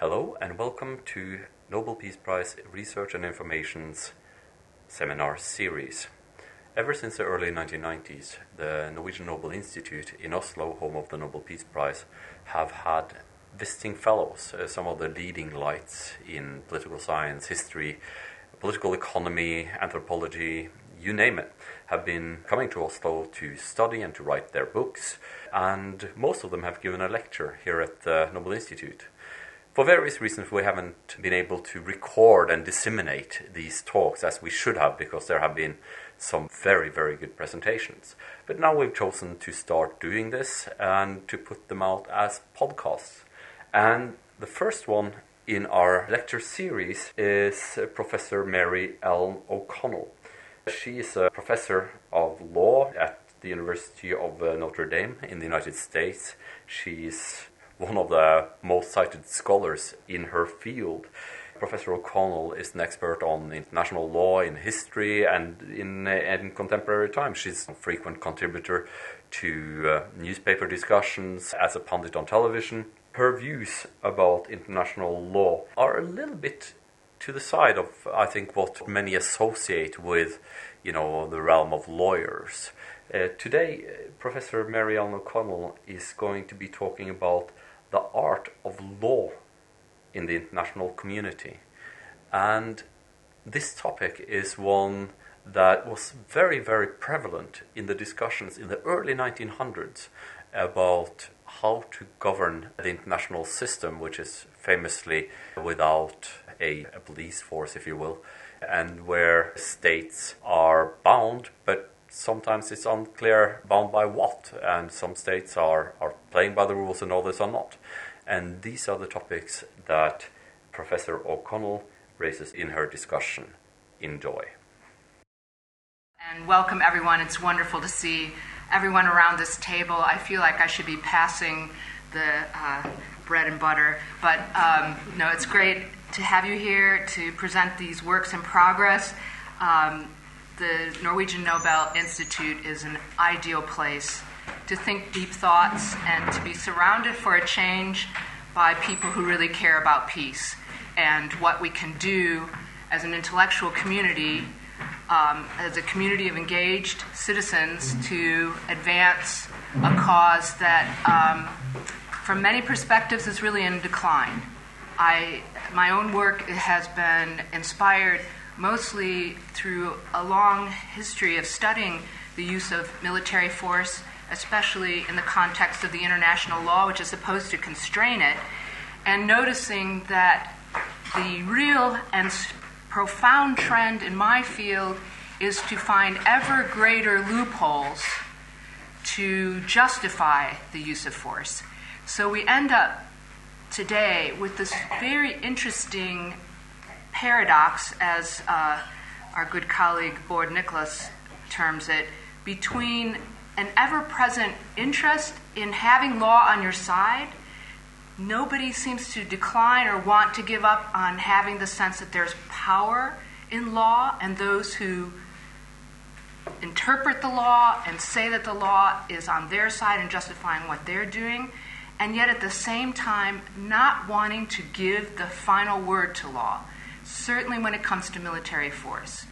Hello and welcome to Nobel Peace Prize Research and Information's seminar series. Ever since the early 1990s, the Norwegian Nobel Institute in Oslo, home of the Nobel Peace Prize, have had visiting fellows, uh, some of the leading lights in political science, history, political economy, anthropology, you name it, have been coming to Oslo to study and to write their books, and most of them have given a lecture here at the Nobel Institute. For various reasons, we haven't been able to record and disseminate these talks as we should have because there have been some very, very good presentations. But now we've chosen to start doing this and to put them out as podcasts. And the first one in our lecture series is Professor Mary Ellen O'Connell. She is a professor of law at the University of uh, Notre Dame in the United States. She's one of the most cited scholars in her field. Professor O'Connell is an expert on international law, in history, and in, in contemporary times. She's a frequent contributor to uh, newspaper discussions as a pundit on television. Her views about international law are a little bit to the side of, I think, what many associate with, you know, the realm of lawyers. Uh, today, uh, Professor Mary Ellen O'Connell is going to be talking about the art of law in the international community. And this topic is one that was very, very prevalent in the discussions in the early 1900s about how to govern the international system, which is famously without a, police force, if you will, and where states are bound, but sometimes it's unclear bound by what, and some states are, are playing by the rules and others are not. And these are the topics that Professor O'Connell raises in her discussion. Enjoy. And welcome, everyone. It's wonderful to see everyone around this table. I feel like I should be passing the uh, bread and butter, but um, no, it's great to have you here to present these works in progress. Um, the Norwegian Nobel Institute is an ideal place to think deep thoughts and to be surrounded for a change by people who really care about peace and what we can do as an intellectual community, um, as a community of engaged citizens to advance a cause that, um, from many perspectives, is really in decline. I, my own work has been inspired mostly through a long history of studying the use of military force, especially in the context of the international law, which is supposed to constrain it, and noticing that the real and profound trend in my field is to find ever greater loopholes to justify the use of force. So we end up today with this very interesting paradox, as uh, our good colleague Bård Nicholas terms it, between an ever present interest in having law on your side. Nobody seems to decline or want to give up on having the sense that there's power in law, and those who interpret the law and say that the law is on their side and justifying what they're doing, and yet at the same time not wanting to give the final word to law certainly when it comes to military force.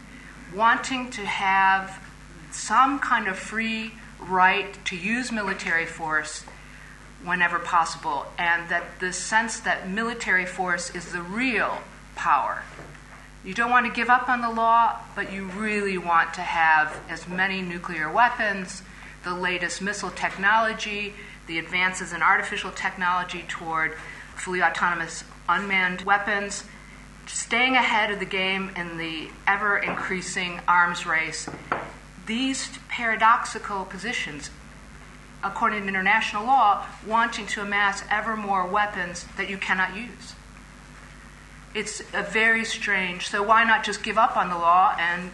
Wanting to have some kind of free right to use military force whenever possible, and that the sense that military force is the real power. You don't want to give up on the law, but you really want to have as many nuclear weapons, the latest missile technology, the advances in artificial technology toward fully autonomous unmanned weapons, staying ahead of the game in the ever increasing arms race, these paradoxical positions, according to international law, wanting to amass ever more weapons that you cannot use. It's a very strange. So why not just give up on the law and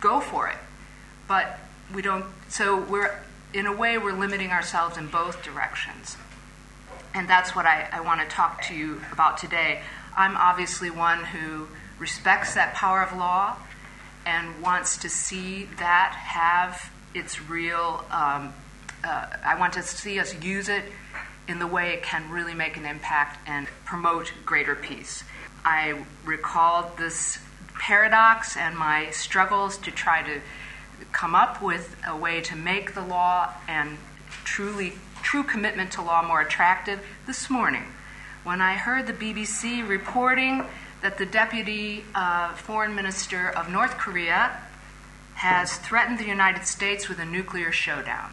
go for it? But we don't. So we're in a way we're limiting ourselves in both directions, and that's what I, I want to talk to you about today. I'm obviously one who respects that power of law and wants to see that have its real. Um, uh, I want to see us use it in the way it can really make an impact and promote greater peace. I recalled this paradox and my struggles to try to come up with a way to make the law and truly true commitment to law more attractive this morning when I heard the BBC reporting that the deputy uh, foreign minister of North Korea has threatened the United States with a nuclear showdown.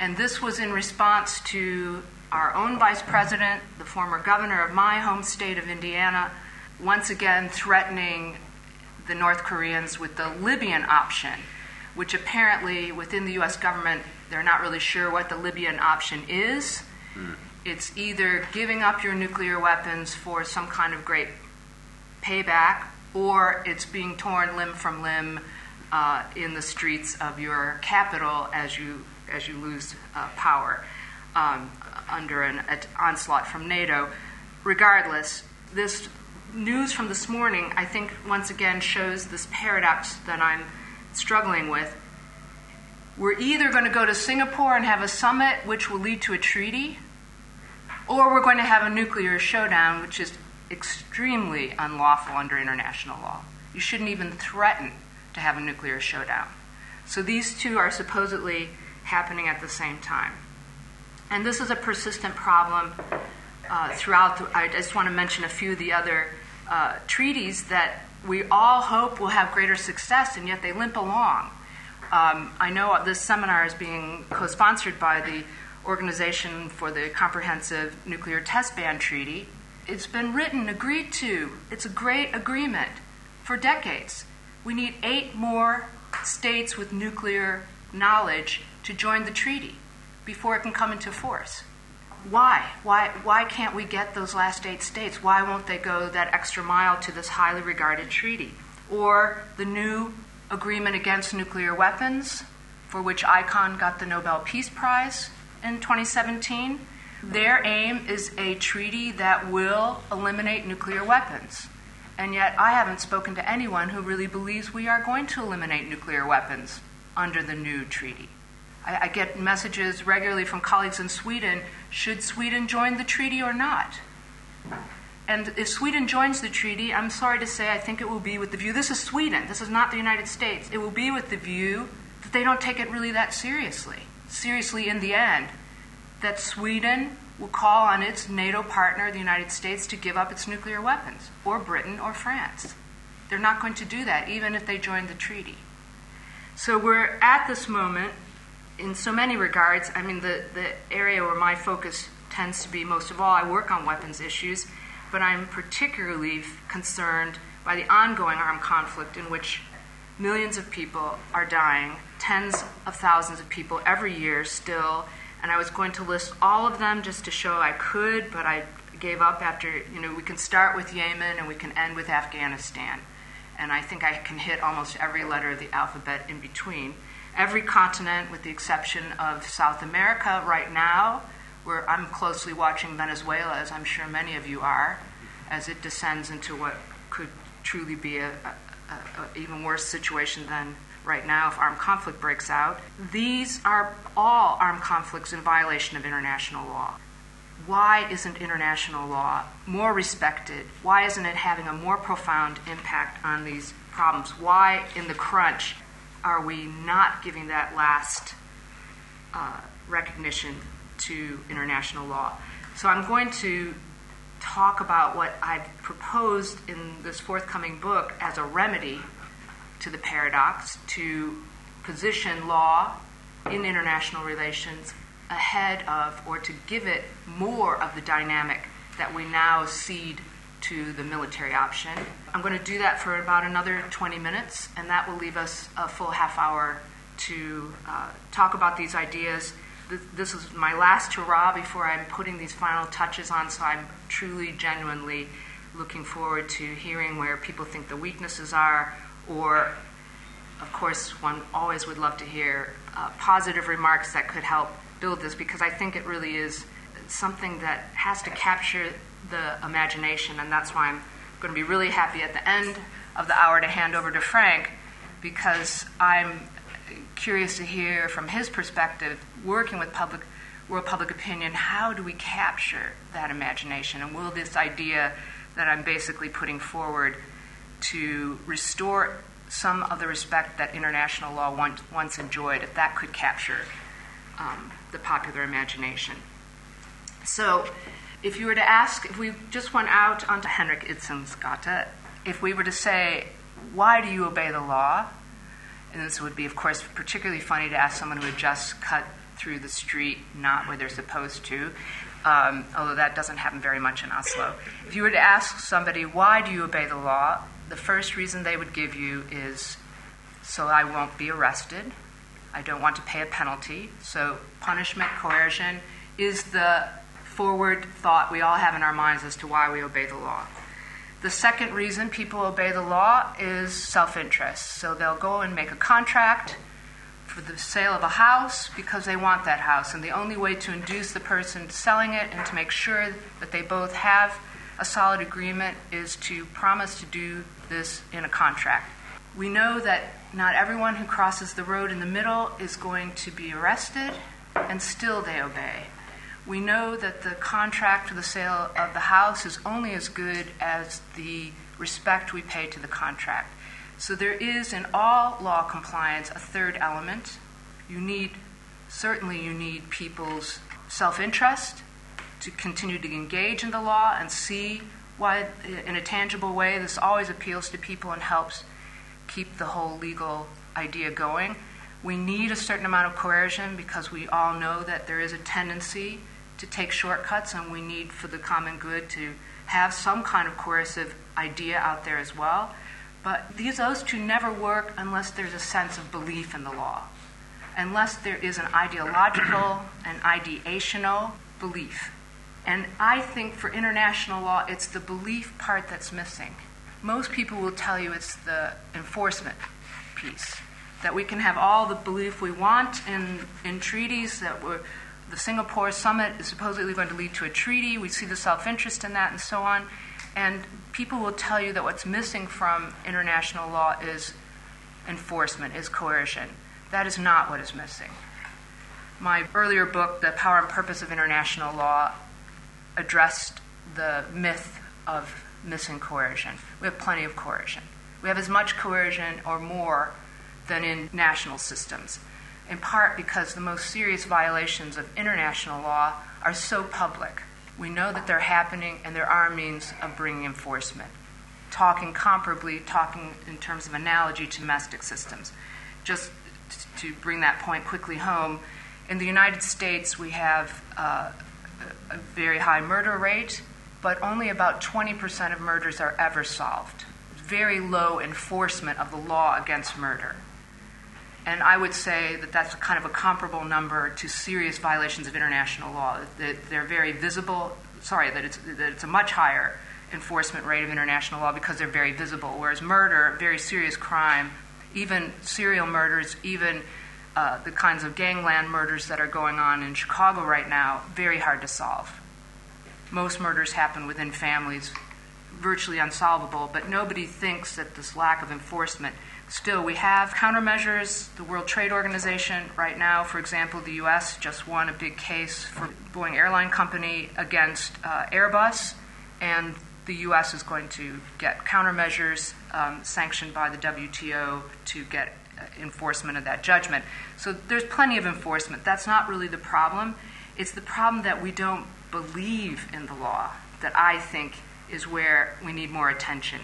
And this was in response to our own vice president, the former governor of my home state of Indiana, once again threatening the North Koreans with the Libyan option, which apparently within the U.S. government, they're not really sure what the Libyan option is. Mm. It's either giving up your nuclear weapons for some kind of great payback, or it's being torn limb from limb uh, in the streets of your capital as you as you lose uh, power um, under an, an onslaught from NATO. Regardless, this news from this morning, I think, once again shows this paradox that I'm struggling with. We're either going to go to Singapore and have a summit which will lead to a treaty, or we're going to have a nuclear showdown, which is extremely unlawful under international law. You shouldn't even threaten to have a nuclear showdown. So these two are supposedly happening at the same time. And this is a persistent problem uh, throughout. The, I just want to mention a few of the other uh, treaties that we all hope will have greater success, and yet they limp along. Um, I know this seminar is being co sponsored by the Organization for the Comprehensive Nuclear Test Ban Treaty. It's been written, agreed to. It's a great agreement for decades. We need eight more states with nuclear knowledge to join the treaty before it can come into force. Why? Why, why can't we get those last eight states? Why won't they go that extra mile to this highly regarded treaty? Or the new agreement against nuclear weapons, for which ICAN got the Nobel Peace Prize in 2017. Their aim is a treaty that will eliminate nuclear weapons. And yet, I haven't spoken to anyone who really believes we are going to eliminate nuclear weapons under the new treaty. I, I, get messages regularly from colleagues in Sweden should Sweden join the treaty or not? And if Sweden joins the treaty, I'm sorry to say, I think it will be with the view this is Sweden, this is not the United States. It will be with the view that they don't take it really that seriously seriously in the end that Sweden will call on its NATO partner, the United States, to give up its nuclear weapons, or Britain or France. They're not going to do that, even if they join the treaty. So we're at this moment, in so many regards, I mean, the, the area where my focus tends to be most of all, I work on weapons issues, but I'm particularly concerned by the ongoing armed conflict in which millions of people are dying tens of thousands of people every year still. And I was going to list all of them just to show I could, but I gave up after, you know, we can start with Yemen and we can end with Afghanistan. And I think I can hit almost every letter of the alphabet in between. Every continent, with the exception of South America, right now, where I'm closely watching Venezuela, as I'm sure many of you are, as it descends into what could truly be a, a even worse situation than right now if armed conflict breaks out. These are all armed conflicts in violation of international law. Why isn't international law more respected? Why isn't it having a more profound impact on these problems? Why, in the crunch, are we not giving that last uh, recognition to international law? So I'm going to talk about what I've proposed in this forthcoming book as a remedy to the paradox to position law in international relations ahead of or to give it more of the dynamic that we now cede to the military option. I'm going to do that for about another 20 minutes, and that will leave us a full half hour to uh, talk about these ideas. This is my last hurrah before I'm putting these final touches on, so I'm truly, genuinely looking forward to hearing where people think the weaknesses are or, of course, one always would love to hear uh, positive remarks that could help build this because I think it really is something that has to capture the imagination, and that's why I'm going to be really happy at the end of the hour to hand over to Frank because I'm curious to hear from his perspective, working with public world public opinion, how do we capture that imagination? And will this idea that I'm basically putting forward to restore some of the respect that international law once, once enjoyed, if that could capture um, the popular imagination? So, if you were to ask, if we just went out onto Henrik Ibsen's Gata, if we were to say, why do you obey the law? And this would be, of course, particularly funny to ask someone who had just cut through the street, not where they're supposed to, um, although that doesn't happen very much in Oslo. If you were to ask somebody, why do you obey the law? The first reason they would give you is so I won't be arrested. I don't want to pay a penalty. So, punishment, coercion is the forward thought we all have in our minds as to why we obey the law. The second reason people obey the law is self interest. So they'll go and make a contract for the sale of a house because they want that house. And the only way to induce the person selling it and to make sure that they both have a solid agreement is to promise to do this in a contract. We know that not everyone who crosses the road in the middle is going to be arrested, and still they obey. We know that the contract for the sale of the house is only as good as the respect we pay to the contract. So there is in all law compliance a third element. You need, certainly, you need people's self interest to continue to engage in the law and see why, in a tangible way, this always appeals to people and helps keep the whole legal idea going. We need a certain amount of coercion because we all know that there is a tendency to take shortcuts, and we need for the common good to have some kind of coercive idea out there as well. But these those two never work unless there's a sense of belief in the law, unless there is an ideological and ideational belief. And I think for international law, it's the belief part that's missing. Most people will tell you it's the enforcement piece. That we can have all the belief we want in, in treaties, that we're, the Singapore summit is supposedly going to lead to a treaty. We see the self interest in that and so on. And people will tell you that what's missing from international law is enforcement, is coercion. That is not what is missing. My earlier book, The Power and Purpose of International Law, addressed the myth of missing coercion. We have plenty of coercion. We have as much coercion or more than in national systems in part because the most serious violations of international law are so public. We know that they're happening, and there are means of bringing enforcement. Talking comparably, talking in terms of analogy to domestic systems. Just to bring that point quickly home, in the United States, we have uh, a very high murder rate, but only about 20% of murders are ever solved. Very low enforcement of the law against murder. And I would say that that's kind of a comparable number to serious violations of international law. That they're very visible. Sorry, that it's, that it's a much higher enforcement rate of international law because they're very visible. Whereas murder, very serious crime, even serial murders, even uh, the kinds of gangland murders that are going on in Chicago right now, very hard to solve. Most murders happen within families, virtually unsolvable, but nobody thinks that this lack of enforcement Still, we have countermeasures. The World Trade Organization, right now, for example, the U.S. just won a big case for Boeing Airline Company against uh, Airbus, and the U.S. is going to get countermeasures um, sanctioned by the WTO to get uh, enforcement of that judgment. So there's plenty of enforcement. That's not really the problem. It's the problem that we don't believe in the law that I think is where we need more attention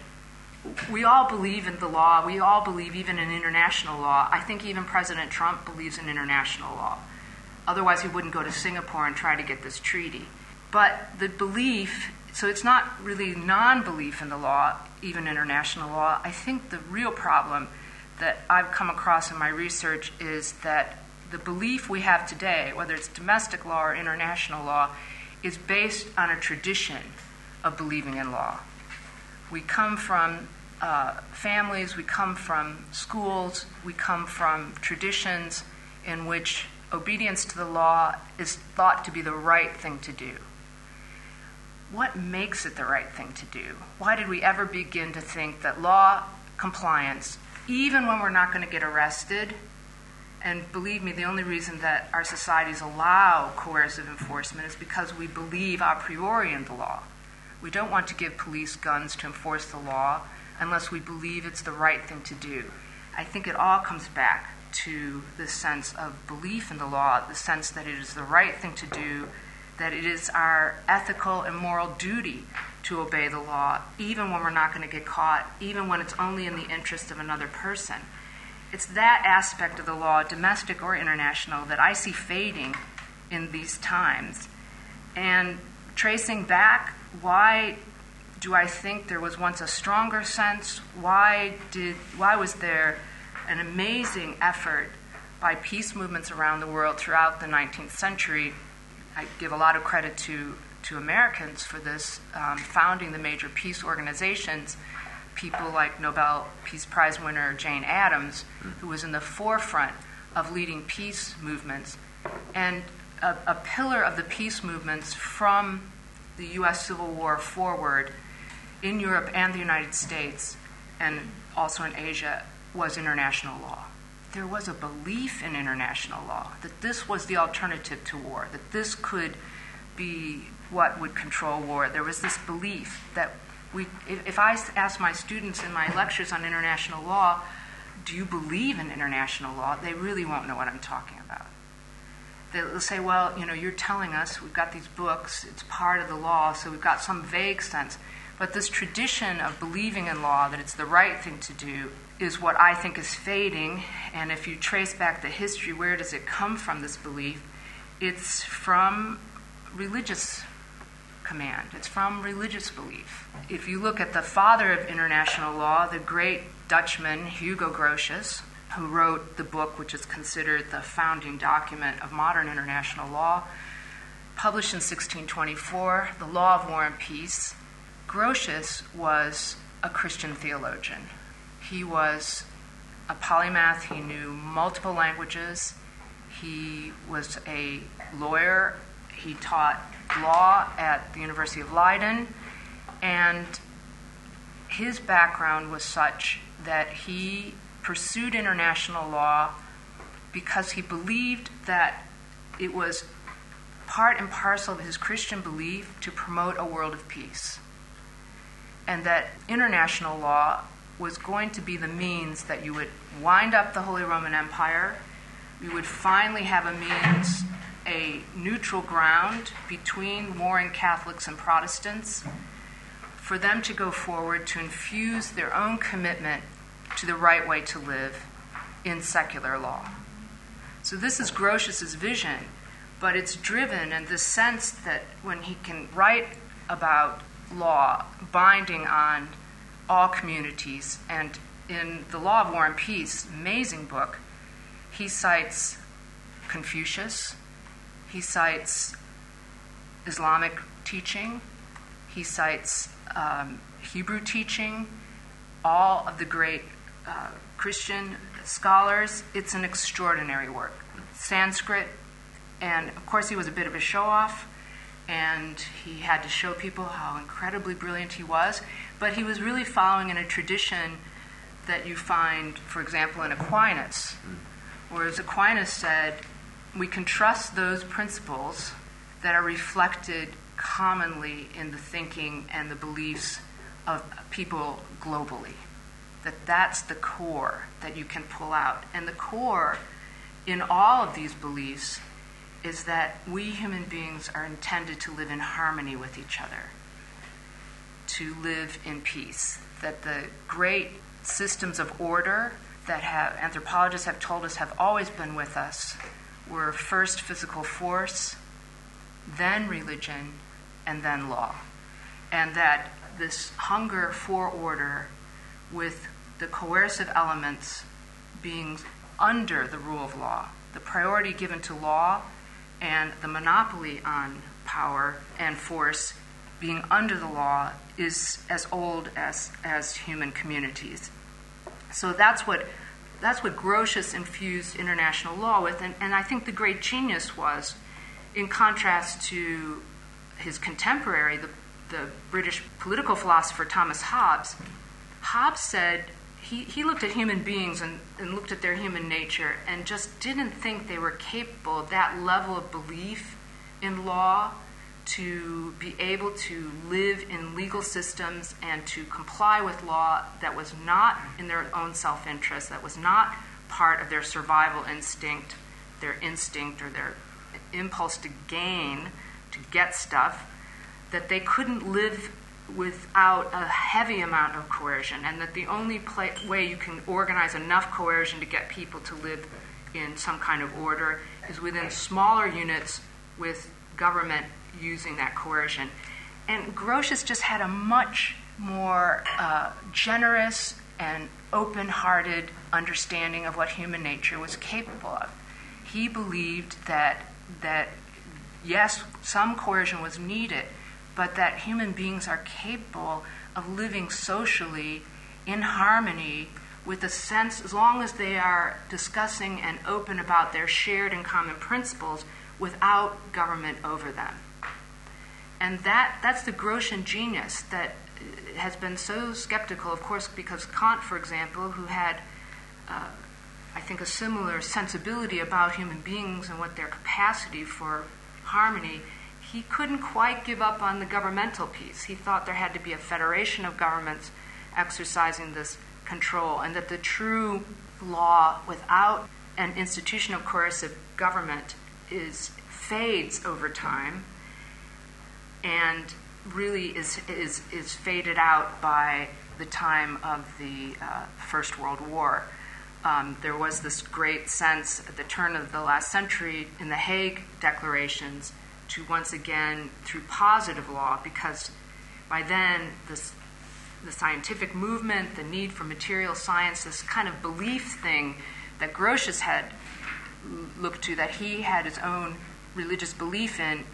we all believe in the law. We all believe even in international law. I think even President Trump believes in international law. Otherwise, he wouldn't go to Singapore and try to get this treaty. But the belief, so it's not really non belief in the law, even international law. I think the real problem that I've come across in my research is that the belief we have today, whether it's domestic law or international law, is based on a tradition of believing in law. We come from uh, families, we come from schools, we come from traditions in which obedience to the law is thought to be the right thing to do. What makes it the right thing to do? Why did we ever begin to think that law compliance, even when we're not going to get arrested, And believe me, the only reason that our societies allow coercive enforcement is because we believe a priori in the law. We don't want to give police guns to enforce the law unless we believe it's the right thing to do. I think it all comes back to the sense of belief in the law, the sense that it is the right thing to do, that it is our ethical and moral duty to obey the law, even when we're not going to get caught, even when it's only in the interest of another person. It's that aspect of the law, domestic or international, that I see fading in these times. And tracing back, why do I think there was once a stronger sense? Why did why was there an amazing effort by peace movements around the world throughout the 19th century? I give a lot of credit to to Americans for this, um, founding the major peace organizations people like Nobel Peace Prize winner Jane Addams, who was in the forefront of leading peace movements, and a, a pillar of the peace movements from the U.S. Civil War forward in Europe and the United States, and also in Asia, was international law. There was a belief in international law that this was the alternative to war, that this could be what would control war. There was this belief that we, if, if I ask my students in my lectures on international law, do you believe in international law? They really won't know what I'm talking about. They'll say, well, you know, you're telling us we've got these books, it's part of the law, so we've got some vague sense. But this tradition of believing in law, that it's the right thing to do, is what I think is fading. And if you trace back the history, where does it come from, this belief? It's from religious command. It's from religious belief. If you look at the father of international law, the great Dutchman Hugo Grotius, who wrote the book which is considered the founding document of modern international law, published in 1624, The Law of War and Peace, Grotius was a Christian theologian. He was a polymath, he knew multiple languages, he was a lawyer, he taught law at the University of Leiden, and his background was such that he pursued international law because he believed that it was part and parcel of his Christian belief to promote a world of peace. And that international law was going to be the means that you would wind up the Holy Roman Empire, you would finally have a means a neutral ground between warring Catholics and Protestants for them to go forward to infuse their own commitment to the right way to live in secular law. So this is Grotius's vision, but it's driven in the sense that when he can write about law binding on all communities, and in the Law of War and Peace, amazing book, he cites Confucius, he cites Islamic teaching, he cites um, Hebrew teaching, all of the great uh, Christian scholars. It's an extraordinary work. Sanskrit, and of course, he was a bit of a show off, and he had to show people how incredibly brilliant he was, but he was really following in a tradition that you find, for example, in Aquinas, whereas Aquinas said, we can trust those principles that are reflected commonly in the thinking and the beliefs of people globally. That that's the core that you can pull out. And the core in all of these beliefs is that we human beings are intended to live in harmony with each other, to live in peace. That the great systems of order that have, anthropologists have told us have always been with us were first physical force, then religion, and then law. And that this hunger for order, with the coercive elements being under the rule of law, the priority given to law, and the monopoly on power and force being under the law is as old as, as human communities. So that's what that's what Grotius infused international law with. And, and I think the great genius was, in contrast to his contemporary, the, the British political philosopher Thomas Hobbes, Hobbes said he, he looked at human beings and, and looked at their human nature and just didn't think they were capable of that level of belief in law to be able to live in legal systems and to comply with law that was not in their own self interest, that was not part of their survival instinct, their instinct or their impulse to gain, to get stuff, that they couldn't live without a heavy amount of coercion, and that the only play, way you can organize enough coercion to get people to live in some kind of order is within smaller units with government using that coercion. And Grotius just had a much more uh, generous and open hearted understanding of what human nature was capable of. He believed that, that, yes, some coercion was needed, but that human beings are capable of living socially in harmony with a sense, as long as they are discussing and open about their shared and common principles without government over them. And that, that's the Grotian genius that has been so skeptical, of course, because Kant, for example, who had, uh, I think, a similar sensibility about human beings and what their capacity for harmony, he couldn't quite give up on the governmental piece. He thought there had to be a federation of governments exercising this control, and that the true law without an institution of coercive government is fades over time and really is, is, is faded out by the time of the uh, First World War. Um, there was this great sense at the turn of the last century in the Hague declarations to once again, through positive law, because by then this, the scientific movement, the need for material science, this kind of belief thing that Grotius had looked to, that he had his own religious belief in,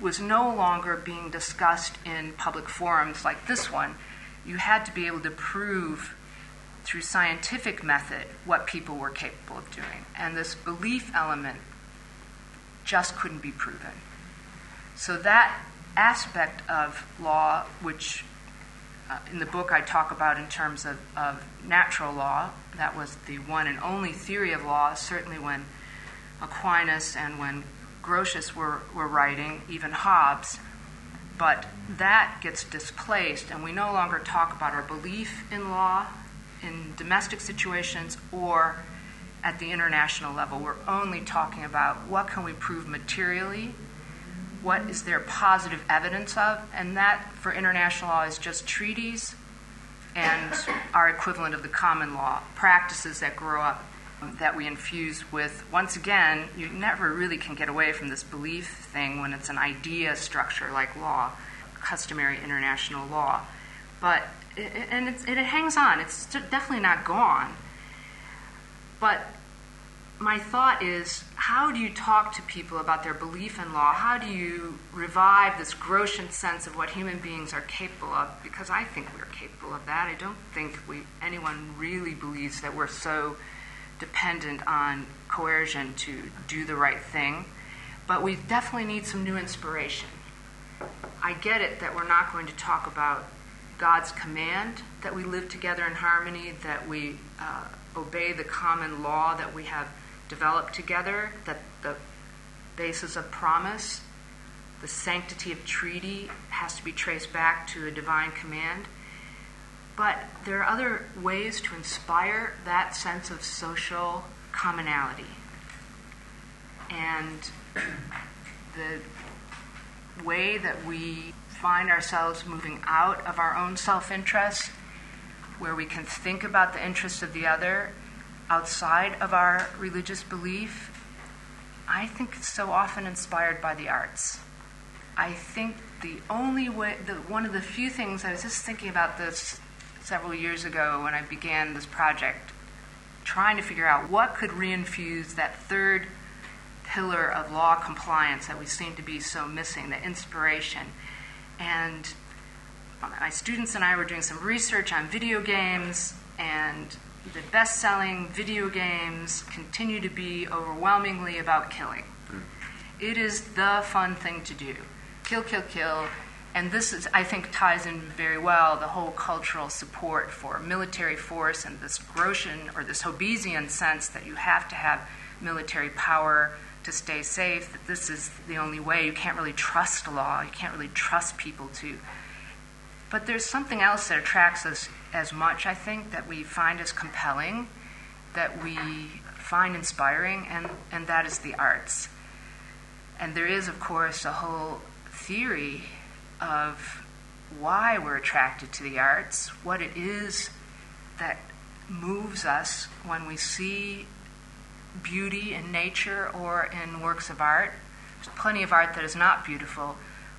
was no longer being discussed in public forums like this one. You had to be able to prove through scientific method what people were capable of doing. And this belief element just couldn't be proven. So that aspect of law, which uh, in the book I talk about in terms of, of natural law, that was the one and only theory of law, certainly when Aquinas and when Grotius were, were writing, even Hobbes. But that gets displaced, and we no longer talk about our belief in law in domestic situations or at the international level. We're only talking about what can we prove materially, what is there positive evidence of, and that for international law is just treaties and our equivalent of the common law, practices that grow up um, that we infuse with, once again, you never really can get away from this belief thing when it's an idea structure like law, customary international law. But, and it hangs on, it's definitely not gone. But my thought is how do you talk to people about their belief in law? How do you revive this Grotian sense of what human beings are capable of? Because I think we're capable of that. I don't think we, anyone really believes that we're so dependent on coercion to do the right thing, but we definitely need some new inspiration. I get it that we're not going to talk about God's command that we live together in harmony, that we uh, obey the common law that we have developed together, that the basis of promise, the sanctity of treaty has to be traced back to a divine command. But there are other ways to inspire that sense of social commonality. And the way that we find ourselves moving out of our own self interest, where we can think about the interests of the other outside of our religious belief, I think it's so often inspired by the arts. I think the only way, the, one of the few things, I was just thinking about this several years ago when I began this project, trying to figure out what could reinfuse that third pillar of law compliance that we seem to be so missing, the inspiration. And my students and I were doing some research on video games, and the best selling video games continue to be overwhelmingly about killing. Mm. It is the fun thing to do kill, kill, kill And this is, I think, ties in very well the whole cultural support for military force and this Grotian or this Hobbesian sense that you have to have military power to stay safe, that this is the only way. You can't really trust law, you can't really trust people to. But there's something else that attracts us as much, I think, that we find as compelling, that we find inspiring, and, and that is the arts. And there is, of course, a whole theory of why we're attracted to the arts, what it is that moves us when we see beauty in nature or in works of art. There's plenty of art that is not beautiful,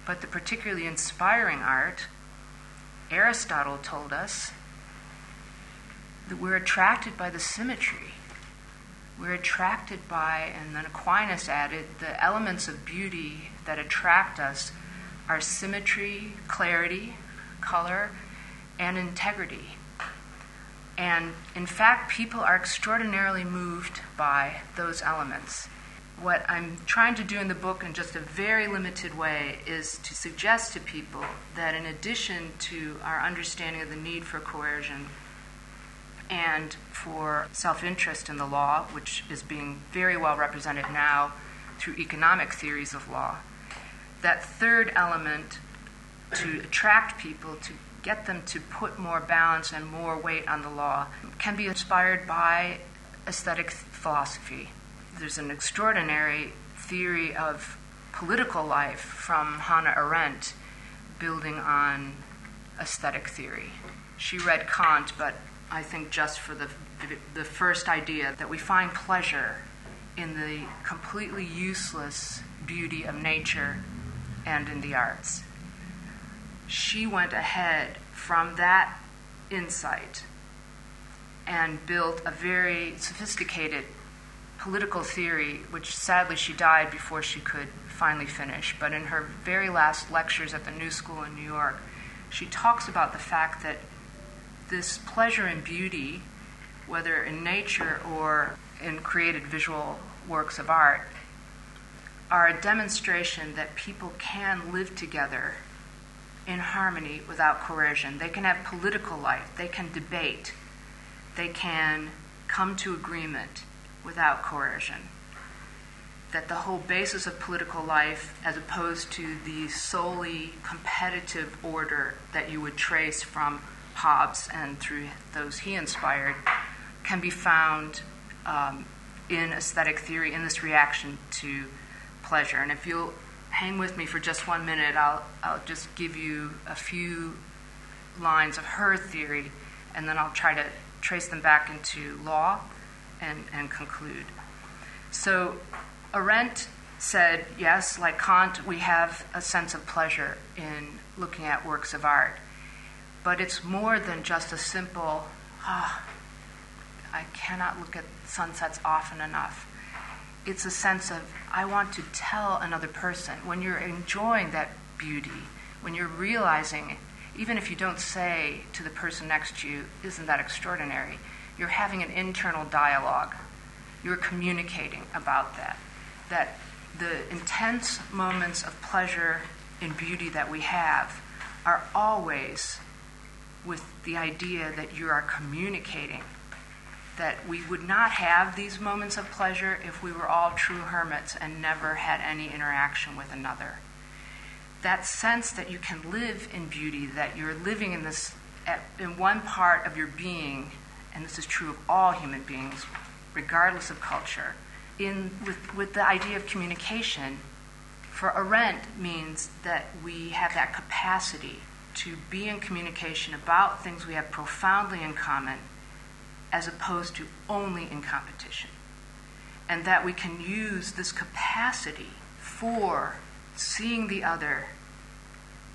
but the particularly inspiring art, Aristotle told us that we're attracted by the symmetry. We're attracted by, and then Aquinas added, the elements of beauty that attract us are symmetry, clarity, color, and integrity. And in fact, people are extraordinarily moved by those elements. What I'm trying to do in the book, in just a very limited way, is to suggest to people that in addition to our understanding of the need for coercion and for self interest in the law, which is being very well represented now through economic theories of law, that third element to attract people, to get them to put more balance and more weight on the law, can be inspired by aesthetic philosophy. There's an extraordinary theory of political life from Hannah Arendt building on aesthetic theory. She read Kant, but I think just for the, the first idea that we find pleasure in the completely useless beauty of nature and in the arts. She went ahead from that insight and built a very sophisticated political theory, which sadly she died before she could finally finish. But in her very last lectures at the New School in New York, she talks about the fact that this pleasure in beauty, whether in nature or in created visual works of art, are a demonstration that people can live together in harmony without coercion. They can have political life, they can debate, they can come to agreement without coercion. That the whole basis of political life, as opposed to the solely competitive order that you would trace from Hobbes and through those he inspired, can be found um, in aesthetic theory in this reaction to pleasure. And if you'll hang with me for just one minute, I'll, I'll just give you a few lines of her theory, and then I'll try to trace them back into law and, and conclude. So, Arendt said, yes, like Kant, we have a sense of pleasure in looking at works of art, but it's more than just a simple, ah, oh, I cannot look at sunsets often enough it's a sense of I want to tell another person when you're enjoying that beauty, when you're realizing, even if you don't say to the person next to you, Isn't that extraordinary? You're having an internal dialogue. You're communicating about that. That the intense moments of pleasure and beauty that we have are always with the idea that you are communicating that we would not have these moments of pleasure if we were all true hermits and never had any interaction with another. That sense that you can live in beauty, that you're living in this in one part of your being, and this is true of all human beings, regardless of culture, in with, with the idea of communication, for Arendt means that we have that capacity to be in communication about things we have profoundly in common as opposed to only in competition. And that we can use this capacity for seeing the other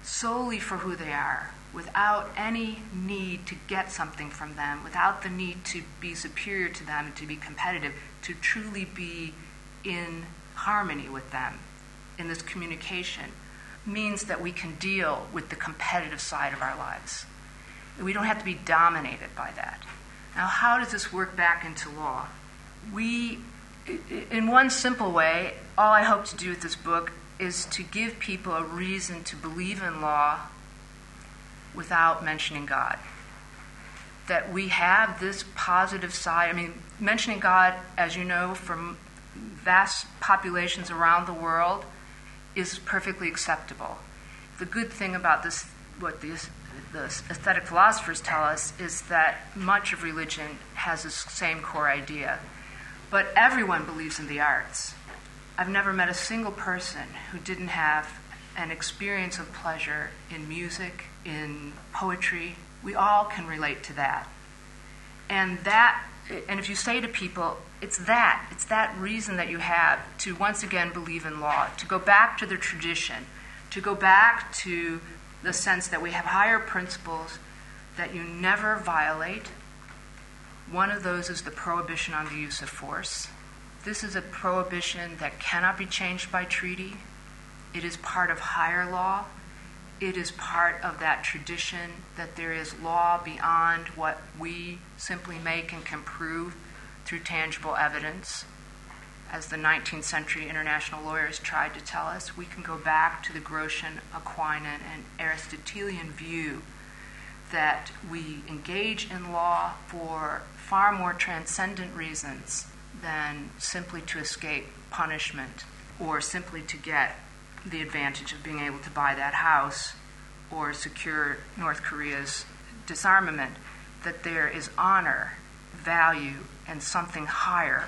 solely for who they are, without any need to get something from them, without the need to be superior to them and to be competitive, to truly be in harmony with them in this communication, means that we can deal with the competitive side of our lives. We don't have to be dominated by that. Now, how does this work back into law? We, in one simple way, all I hope to do with this book is to give people a reason to believe in law without mentioning God. That we have this positive side. I mean, mentioning God, as you know, from vast populations around the world, is perfectly acceptable. The good thing about this, what the, the aesthetic philosophers tell us, is that much of religion has the same core idea. But everyone believes in the arts. I've never met a single person who didn't have an experience of pleasure in music, in poetry. We all can relate to that. And that and if you say to people, it's that, it's that reason that you have to once again believe in law, to go back to the tradition, to go back to the sense that we have higher principles that you never violate. One of those is the prohibition on the use of force. This is a prohibition that cannot be changed by treaty. It is part of higher law. It is part of that tradition that there is law beyond what we simply make and can prove through tangible evidence. As the 19th century international lawyers tried to tell us, we can go back to the Grotian, Aquinan, and Aristotelian view that we engage in law for far more transcendent reasons than simply to escape punishment or simply to get the advantage of being able to buy that house or secure North Korea's disarmament, that there is honor, value, and something higher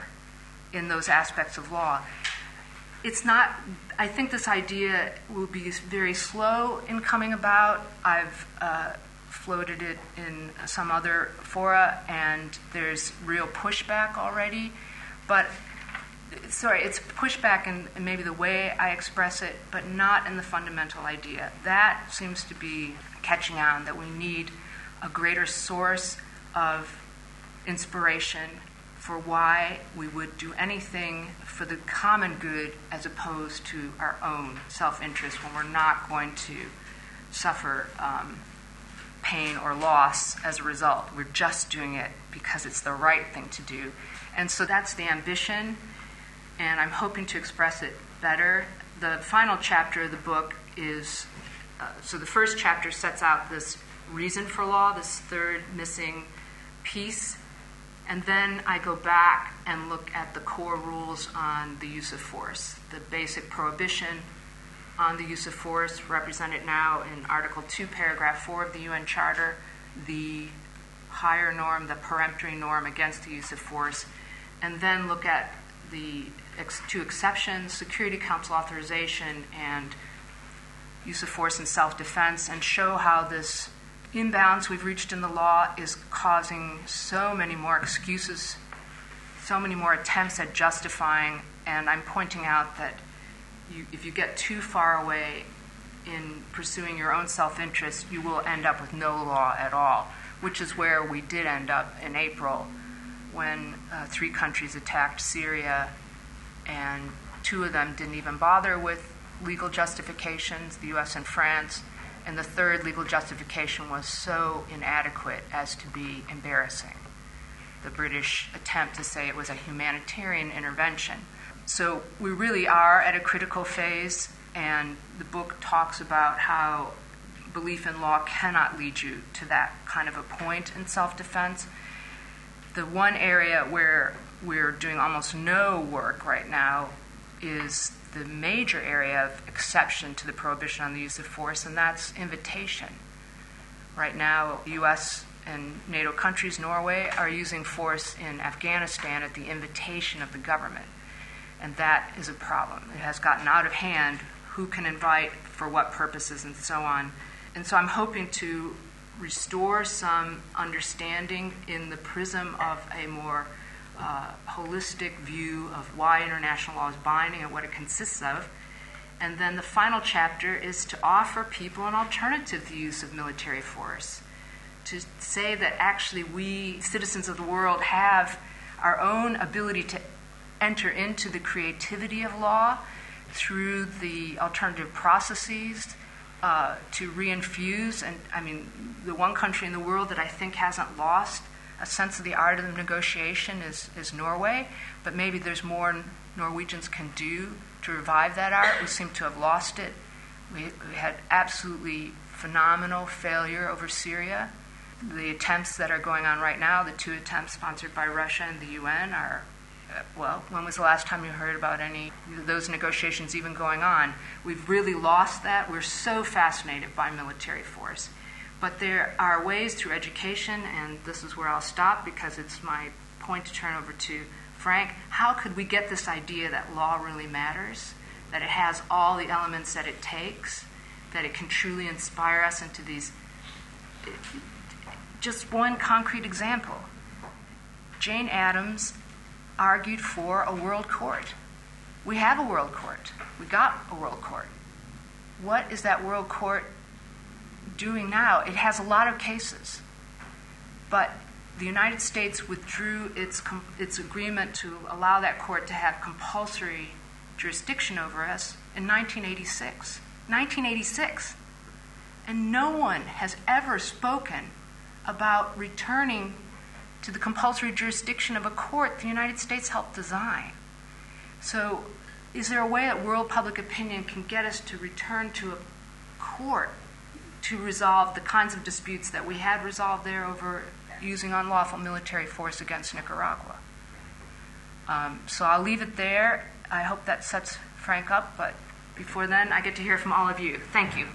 in those aspects of law. It's not, I think this idea will be very slow in coming about. I've uh, floated it in some other fora, and there's real pushback already. But sorry, it's pushback in, in, maybe the way I express it, but not in the fundamental idea. That seems to be catching on that we need a greater source of inspiration for why we would do anything for the common good as opposed to our own self interest when we're not going to suffer um, pain or loss as a result. We're just doing it because it's the right thing to do. And so that's the ambition and I'm hoping to express it better. The final chapter of the book is uh, so the first chapter sets out this reason for law, this third missing piece, and then I go back and look at the core rules on the use of force, the basic prohibition on the use of force, represented now in Article 2, Paragraph 4 of the UN Charter, the higher norm, the peremptory norm against the use of force, and then look at the ex- two exceptions Security Council authorization and use of force in self defense, and show how this imbalance we've reached in the law is causing so many more excuses, so many more attempts at justifying. And I'm pointing out that you, if you get too far away in pursuing your own self interest, you will end up with no law at all, which is where we did end up in April when uh, three countries attacked Syria and two of them didn't even bother with legal justifications, the US and France, and the third legal justification was so inadequate as to be embarrassing. The British attempt to say it was a humanitarian intervention. So we really are at a critical phase, and the book talks about how belief in law cannot lead you to that kind of a point in self defense. The one area where we're doing almost no work right now is the major area of exception to the prohibition on the use of force, and that's invitation. Right now, the U.S. and NATO countries, Norway, are using force in Afghanistan at the invitation of the government. And that is a problem. It has gotten out of hand who can invite, for what purposes, and so on. And so I'm hoping to restore some understanding in the prism of a more uh, holistic view of why international law is binding and what it consists of. And then the final chapter is to offer people an alternative to the use of military force. To say that actually we, citizens of the world, have our own ability to enter into the creativity of law through the alternative processes uh, to reinfuse. And I mean, the one country in the world that I think hasn't lost a sense of the art of the negotiation is, is Norway, but maybe there's more Norwegians can do to revive that art. We seem to have lost it. We, we had absolutely phenomenal failure over Syria. The attempts that are going on right now, the two attempts sponsored by Russia and the UN, are uh, well, when was the last time you heard about any those negotiations even going on? We've really lost that. We're so fascinated by military force. But there are ways through education, and this is where I'll stop because it's my point to turn over to Frank. How could we get this idea that law really matters, that it has all the elements that it takes, that it can truly inspire us into these? Just one concrete example Jane Addams argued for a world court. We have a world court. We got a world court. What is that world court doing now, it has a lot of cases. But the United States withdrew its, its agreement to allow that court to have compulsory jurisdiction over us in 1986. 1986. And no one has ever spoken about returning to the compulsory jurisdiction of a court the United States helped design. So, is there a way that world public opinion can get us to return to a court to resolve the kinds of disputes that we had resolved there over using unlawful military force against Nicaragua. Um, so I'll leave it there. I hope that sets Frank up, but before then, I get to hear from all of you. Thank you.